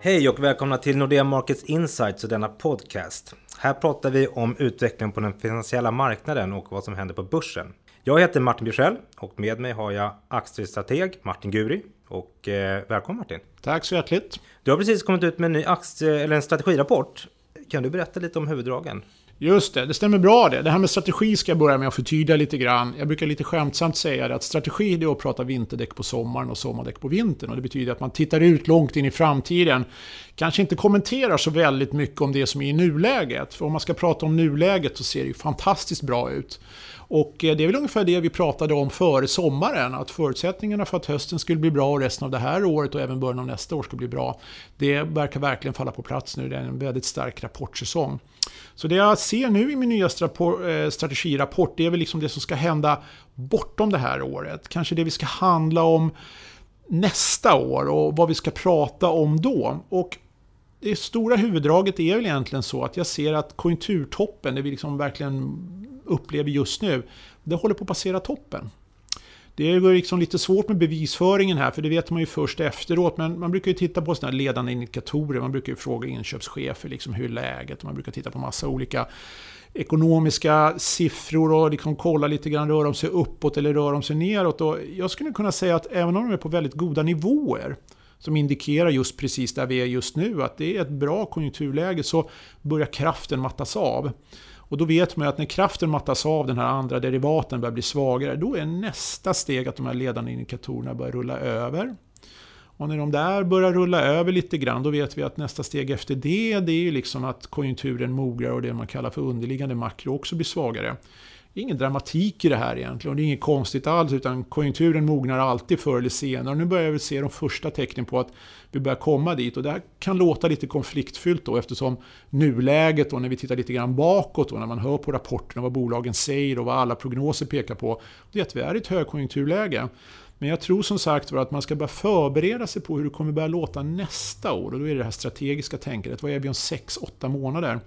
Hej och välkomna till Nordea Markets Insights och denna podcast. Här pratar vi om utvecklingen på den finansiella marknaden och vad som händer på börsen. Jag heter Martin Bjursell och med mig har jag aktiestrateg Martin Guri. Och eh, välkommen Martin! Tack så hjärtligt! Du har precis kommit ut med en ny aktie, eller en strategirapport. Kan du berätta lite om huvuddragen? Just det, det stämmer bra det. Det här med strategi ska jag börja med att förtydliga lite grann. Jag brukar lite skämtsamt säga att strategi är att prata vinterdäck på sommaren och sommardäck på vintern. Och det betyder att man tittar ut långt in i framtiden. Kanske inte kommenterar så väldigt mycket om det som är i nuläget. För om man ska prata om nuläget så ser det ju fantastiskt bra ut. Och eh, det är väl ungefär det vi pratade om före sommaren, att förutsättningarna för att hösten skulle bli bra och resten av det här året och även början av nästa år ska bli bra, det verkar verkligen falla på plats nu. Det är en väldigt stark rapportsäsong. Så det jag ser nu i min nya eh, strategirapport, det är väl liksom det som ska hända bortom det här året. Kanske det vi ska handla om nästa år och vad vi ska prata om då. Och det stora huvuddraget är väl egentligen så att jag ser att konjunkturtoppen, det vi liksom verkligen upplever just nu, det håller på att passera toppen. Det är liksom lite svårt med bevisföringen här, för det vet man ju först efteråt. Men man brukar ju titta på sådana här ledande indikatorer. Man brukar ju fråga inköpschefer liksom hur är läget. Man brukar titta på massa olika ekonomiska siffror och liksom kolla lite grann, rör de sig uppåt eller rör de sig neråt? Och jag skulle kunna säga att även om de är på väldigt goda nivåer, som indikerar just precis där vi är just nu, att det är ett bra konjunkturläge, så börjar kraften mattas av. Och då vet man ju att när kraften mattas av, den här andra derivaten börjar bli svagare, då är nästa steg att de här ledande indikatorerna börjar rulla över. Och när de där börjar rulla över lite grann, då vet vi att nästa steg efter det, det är ju liksom att konjunkturen mognar och det man kallar för underliggande makro också blir svagare. Det är ingen dramatik i det här egentligen och det är inget konstigt alls utan konjunkturen mognar alltid förr eller senare. Och nu börjar vi se de första tecknen på att vi börjar komma dit och det här kan låta lite konfliktfyllt då eftersom nuläget och när vi tittar lite grann bakåt och när man hör på rapporterna vad bolagen säger och vad alla prognoser pekar på, det är att vi är i ett högkonjunkturläge. Men jag tror som sagt var att man ska börja förbereda sig på hur det kommer börja låta nästa år och då är det det här strategiska tänkandet. Vad är vi om 6-8 månader?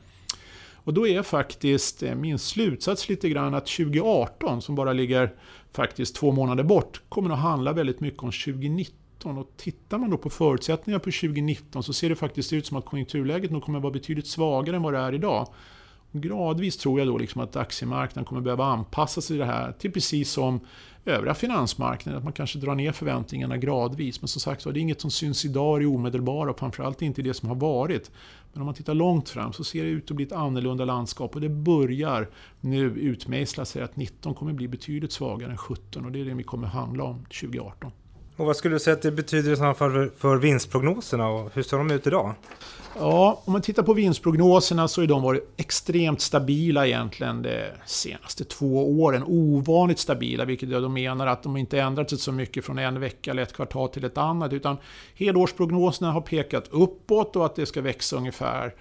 Och då är faktiskt eh, min slutsats lite grann att 2018, som bara ligger faktiskt två månader bort, kommer att handla väldigt mycket om 2019. Och tittar man då på förutsättningarna på 2019 så ser det faktiskt ut som att konjunkturläget nog kommer att vara betydligt svagare än vad det är idag. Och gradvis tror jag då liksom att aktiemarknaden kommer behöva anpassa sig till det här till precis som övriga finansmarknaden. Att man kanske drar ner förväntningarna gradvis. Men som sagt det är inget som syns idag i omedelbara och framförallt inte det som har varit. Men om man tittar långt fram så ser det ut att bli ett annorlunda landskap och det börjar nu utmejsla sig att 19 kommer bli betydligt svagare än 17 och det är det vi kommer handla om 2018. Och vad skulle du säga att det betyder i så fall för, för vinstprognoserna och hur ser de ut idag? Ja, om man tittar på vinstprognoserna så har de varit extremt stabila egentligen de senaste två åren. Ovanligt stabila, vilket jag menar att de inte ändrat sig så mycket från en vecka eller ett kvartal till ett annat. Utan helårsprognoserna har pekat uppåt och att det ska växa ungefär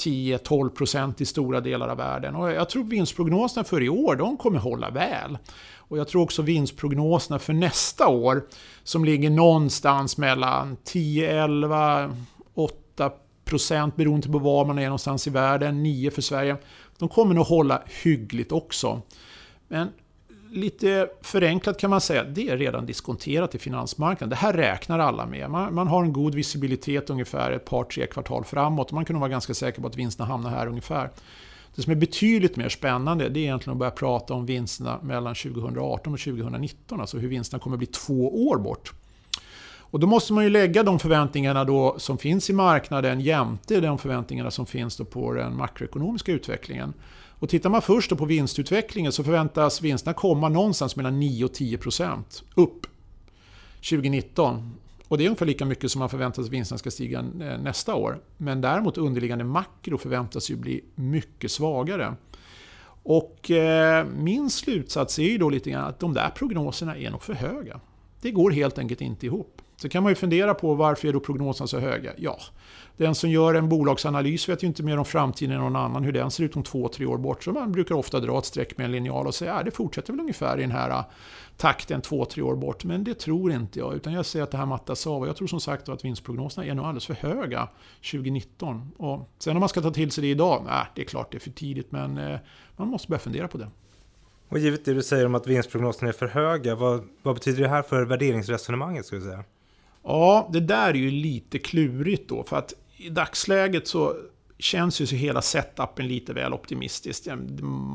10-12% i stora delar av världen. Och jag tror vinstprognoserna för i år, de kommer hålla väl. Och jag tror också vinstprognoserna för nästa år, som ligger någonstans mellan 10, 11, 8 procent beroende på var man är någonstans i världen, 9 för Sverige. De kommer nog hålla hyggligt också. Men lite förenklat kan man säga, det är redan diskonterat i finansmarknaden. Det här räknar alla med. Man, man, har en god visibilitet ungefär ett par, tre kvartal framåt. Man kan nog vara ganska säker på att vinsterna hamnar här ungefär. Det som är betydligt mer spännande det är egentligen att börja prata om vinsterna mellan 2018 och 2019. Alltså hur vinsterna kommer att bli två år bort. Och då måste man ju lägga de förväntningarna då som finns i marknaden jämte de förväntningarna som finns då på den makroekonomiska utvecklingen. Och tittar man först på vinstutvecklingen så förväntas vinsterna komma någonstans mellan 9 och 10 procent upp 2019. Och det är ungefär lika mycket som man förväntar sig att vinsterna ska stiga eh, nästa år. Men däremot underliggande makro förväntas ju bli mycket svagare. Och eh, min slutsats är ju då lite grann att de där prognoserna är nog för höga. Det går helt enkelt inte ihop. Så kan man ju fundera på varför är då prognoserna så höga? Ja, den som gör en bolagsanalys vet ju inte mer om framtiden än någon annan, hur den ser ut om två, tre år bort. Så man brukar ofta dra ett streck med en linjal och säga att det fortsätter väl ungefär i den här äh, takten två, tre år bort. Men det tror inte jag, utan jag ser att det här mattas av. Jag tror som sagt att vinstprognoserna är nog alldeles för höga 2019. Och sen om man ska ta till sig det idag, nej, det är klart det är för tidigt, men äh, man måste börja fundera på det. Och givet det du säger om att vinstprognoserna är för höga, vad, vad betyder det här för värderingsresonemanget? Skulle jag säga? Ja, det där är ju lite klurigt då. För att i dagsläget så känns ju så hela setupen lite väl optimistiskt.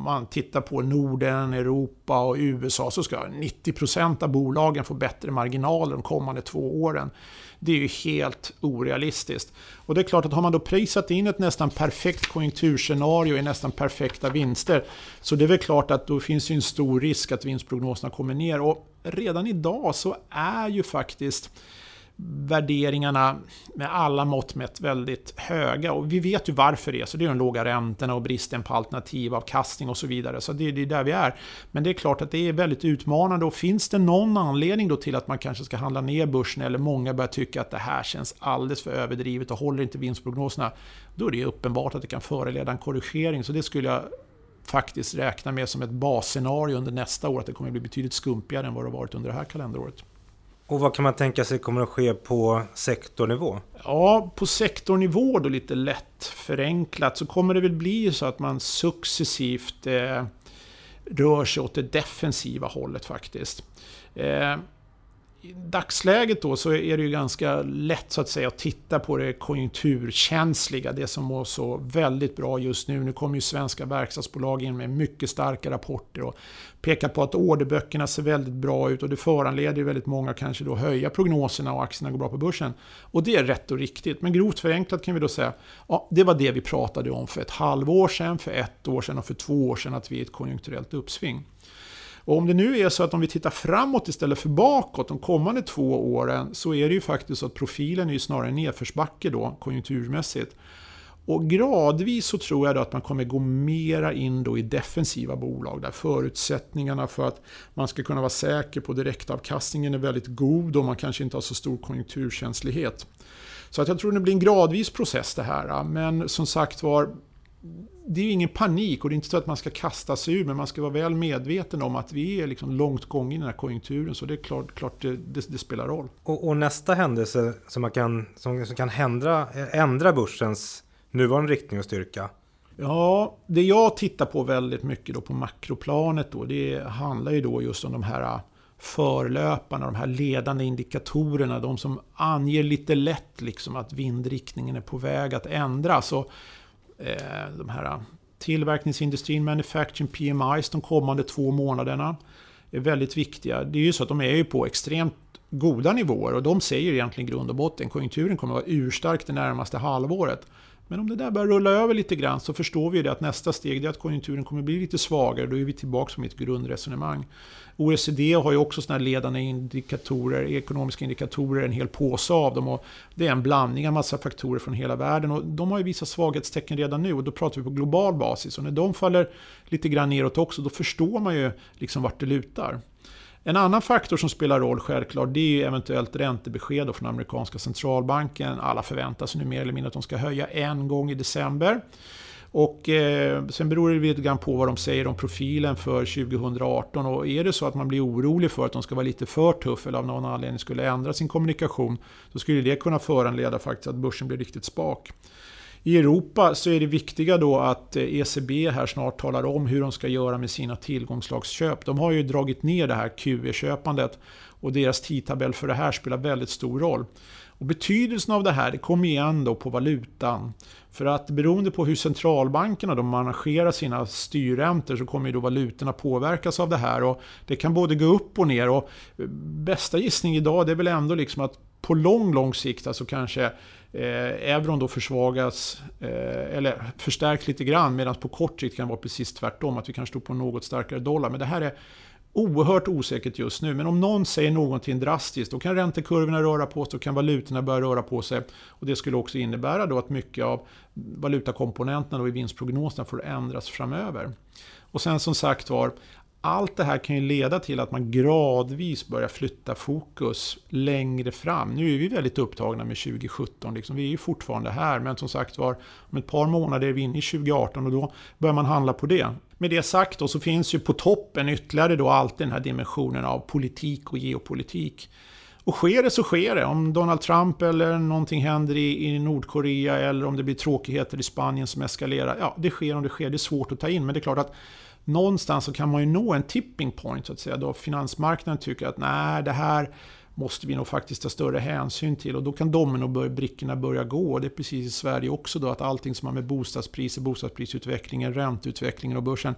Man tittar på Norden, Europa och USA så ska 90% av bolagen få bättre marginaler de kommande två åren. Det är ju helt orealistiskt. Och det är klart att har man då prisat in ett nästan perfekt konjunkturscenario i nästan perfekta vinster så det är väl klart att då finns ju en stor risk att vinstprognoserna kommer ner. Och redan idag så är ju faktiskt värderingarna med alla mått mätt väldigt höga. Och vi vet ju varför det är så. Det är de låga räntorna och bristen på alternativavkastning och så vidare. Så det, det är där vi är. Men det är klart att det är väldigt utmanande. Och finns det någon anledning då till att man kanske ska handla ner börsen eller många börjar tycka att det här känns alldeles för överdrivet och håller inte vinstprognoserna. Då är det uppenbart att det kan föreleda en korrigering. Så det skulle jag faktiskt räkna med som ett basscenario under nästa år. Att det kommer att bli betydligt skumpigare än vad det har varit under det här kalenderåret. Och vad kan man tänka sig kommer att ske på sektornivå? Ja, på sektornivå då lite lätt förenklat så kommer det väl bli så att man successivt eh, rör sig åt det defensiva hållet faktiskt. Eh, dagsläget då så är det ju ganska lätt så att säga att titta på det konjunkturkänsliga, det som mår så väldigt bra just nu. Nu kommer ju svenska verkstadsbolag in med mycket starka rapporter och pekar på att orderböckerna ser väldigt bra ut och det föranleder ju väldigt många kanske då höja prognoserna och aktierna går bra på börsen. Och det är rätt och riktigt, men grovt förenklat kan vi då säga, ja det var det vi pratade om för ett halvår sedan, för ett år sedan och för två år sedan att vi är ett konjunkturellt uppsving. Och om det nu är så att om vi tittar framåt istället för bakåt de kommande två åren så är det ju faktiskt så att profilen är ju snarare nedförsbacke då konjunkturmässigt. Och gradvis så tror jag då att man kommer gå mera in då i defensiva bolag där förutsättningarna för att man ska kunna vara säker på direktavkastningen är väldigt god och man kanske inte har så stor konjunkturkänslighet. Så att jag tror det blir en gradvis process det här. Men som sagt var, det är ju ingen panik och det är inte så att man ska kasta sig ur men man ska vara väl medveten om att vi är liksom långt gång i den här konjunkturen så det är klart, klart det, det, det spelar roll. Och, och, nästa händelse som, man kan, som, som kan ändra, ändra börsens nuvarande riktning och styrka? Ja, det jag tittar på väldigt mycket då på makroplanet då, det handlar ju då just om de här förlöparna, de här ledande indikatorerna, de som anger lite lätt liksom att vindriktningen är på väg att ändras. Och Eh, de här eh, tillverkningsindustrin, manufacturing PMIs de kommande två månaderna är väldigt viktiga. Det är ju så att de är ju på extremt goda nivåer och de säger egentligen grund och botten konjunkturen kommer att vara urstark det närmaste halvåret. Men om det där börjar rulla över lite grann så förstår vi det att nästa steg är att konjunkturen kommer bli lite svagare. Då är vi tillbaka på mitt grundresonemang. OECD har ju också sådana ledande indikatorer, ekonomiska indikatorer, en hel påse av dem. Och det är en blandning av massa faktorer från hela världen. Och de har ju visat svaghetstecken redan nu och då pratar vi på global basis. Och när de faller lite grann neråt också, då förstår man ju liksom vart det lutar. En annan faktor som spelar roll självklart det är eventuellt räntebesked från amerikanska centralbanken. Alla förväntar sig nu mer eller mindre att de ska höja en gång i december. Och eh, sen beror det lite grann på vad de säger om profilen för 2018. Och är det så att man blir orolig för att de ska vara lite för tuff eller av någon anledning skulle ändra sin kommunikation. så skulle det kunna föranleda faktiskt att börsen blir riktigt spak. I Europa så är det viktiga då att eh, ECB här snart talar om hur de ska göra med sina tillgångslagsköp. De har ju dragit ner det här QE-köpandet och deras tidtabell för det här spelar väldigt stor roll. Och betydelsen av det här det kommer igen då på valutan. För att beroende på hur centralbankerna de arrangerar sina styrräntor så kommer ju då valutorna påverkas av det här. Och det kan både gå upp och ner. Och eh, bästa gissning idag det är väl ändå liksom att på lång, lång sikt, alltså kanske eh, euron då försvagas eh, eller förstärks lite grann medan på kort sikt kan det vara precis tvärtom, att vi kanske står på en något starkare dollar. Men det här är oerhört osäkert just nu. Men om någon säger någonting drastiskt, då kan räntekurvorna röra på sig, då kan valutorna börja röra på sig. Och det skulle också innebära då att mycket av valutakomponenterna då i vinstprognoserna får ändras framöver. Och sen som sagt var, allt det här kan ju leda till att man gradvis börjar flytta fokus längre fram. Nu är vi väldigt upptagna med 2017, liksom. vi är ju fortfarande här, men som sagt var, om ett par månader är vi inne i 2018 och då börjar man handla på det. Med det sagt då, så finns ju på toppen ytterligare då alltid den här dimensionen av politik och geopolitik. Och sker det så sker det. Om Donald Trump eller någonting händer i, i Nordkorea eller om det blir tråkigheter i Spanien som eskalerar. Ja, det sker om det sker. Det är svårt att ta in, men det är klart att någonstans så kan man ju nå en tipping point så att säga. Då finansmarknaden tycker att nej, det här måste vi nog faktiskt ta större hänsyn till och då kan dominobrickorna börja gå. Det är precis i Sverige också då att allting som har med bostadspriser, bostadsprisutveckling, ränteutvecklingen och börsen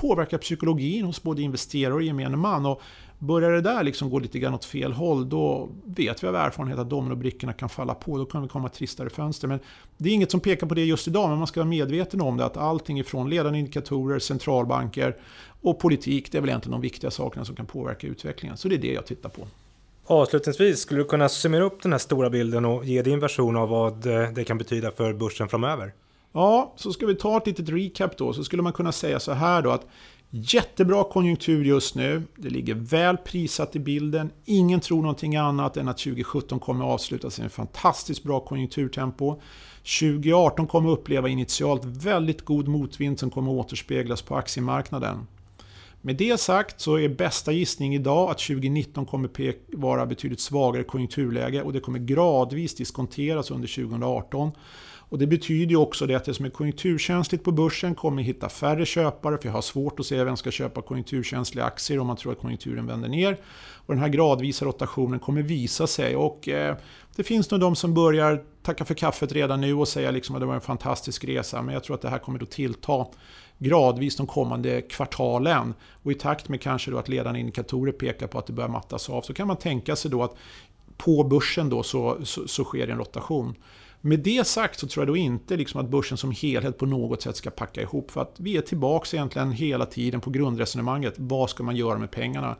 påverkar psykologin hos både investerare och gemene man. Och börjar det där liksom gå lite grann åt fel håll, då vet vi av erfarenhet att dominobrickorna kan falla på. Då kan vi komma tristare fönster. Men det är inget som pekar på det just idag, men man ska vara medveten om det. Att allting ifrån ledande indikatorer, centralbanker och politik, det är väl egentligen de viktiga sakerna som kan påverka utvecklingen. Så det är det jag tittar på. Avslutningsvis, skulle du kunna summera upp den här stora bilden och ge din version av vad eh, det kan betyda för börsen framöver? Ja, så ska vi ta ett litet recap då. Så skulle man kunna säga så här då att jättebra konjunktur just nu. Det ligger väl prissatt i bilden. Ingen tror någonting annat än att 2017 kommer att avslutas i en fantastiskt bra konjunkturtempo. 2018 kommer att uppleva initialt väldigt god motvind som kommer att återspeglas på aktiemarknaden. Med det sagt så är bästa gissning idag att 2019 kommer vara betydligt svagare konjunkturläge och det kommer gradvis diskonteras under 2018. Och det betyder ju också det att det som är konjunkturkänsligt på börsen kommer hitta färre köpare, för jag har svårt att se vem ska köpa konjunkturkänsliga aktier om man tror att konjunkturen vänder ner. Och den här gradvisa rotationen kommer visa sig och eh, det finns nog de som börjar tacka för kaffet redan nu och säga liksom att det var en fantastisk resa, men jag tror att det här kommer att tillta gradvis de kommande kvartalen. Och i takt med kanske då att ledande indikatorer pekar på att det börjar mattas av så kan man tänka sig då att på börsen då så, så, så sker en rotation. Med det sagt så tror jag då inte liksom att börsen som helhet på något sätt ska packa ihop. För att vi är tillbaka egentligen hela tiden på grundresonemanget. Vad ska man göra med pengarna?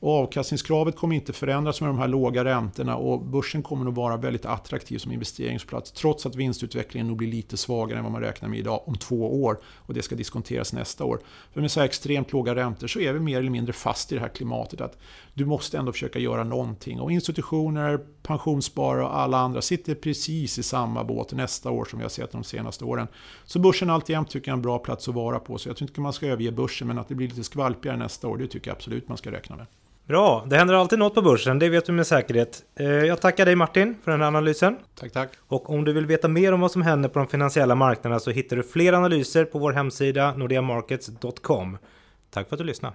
Och avkastningskravet kommer inte förändras med de här låga räntorna och börsen kommer nog vara väldigt attraktiv som investeringsplats trots att vinstutvecklingen nog blir lite svagare än vad man räknar med idag om två år och det ska diskonteras nästa år. För med så här extremt låga räntor så är vi mer eller mindre fast i det här klimatet att du måste ändå försöka göra någonting och institutioner, pensionssparare och alla andra sitter precis i samma båt nästa år som vi har sett de senaste åren. Så börsen alltjämt tycker jag är en bra plats att vara på så jag tycker inte man ska överge börsen men att det blir lite skvalpigare nästa år det tycker jag absolut man ska räkna med. Bra, det händer alltid något på börsen, det vet du med säkerhet. Eh, jag tackar dig Martin för den här analysen. Tack, tack. Och om du vill veta mer om vad som händer på de finansiella marknaderna så hittar du fler analyser på vår hemsida nordeamarkets.com. Tack för att du lyssnade.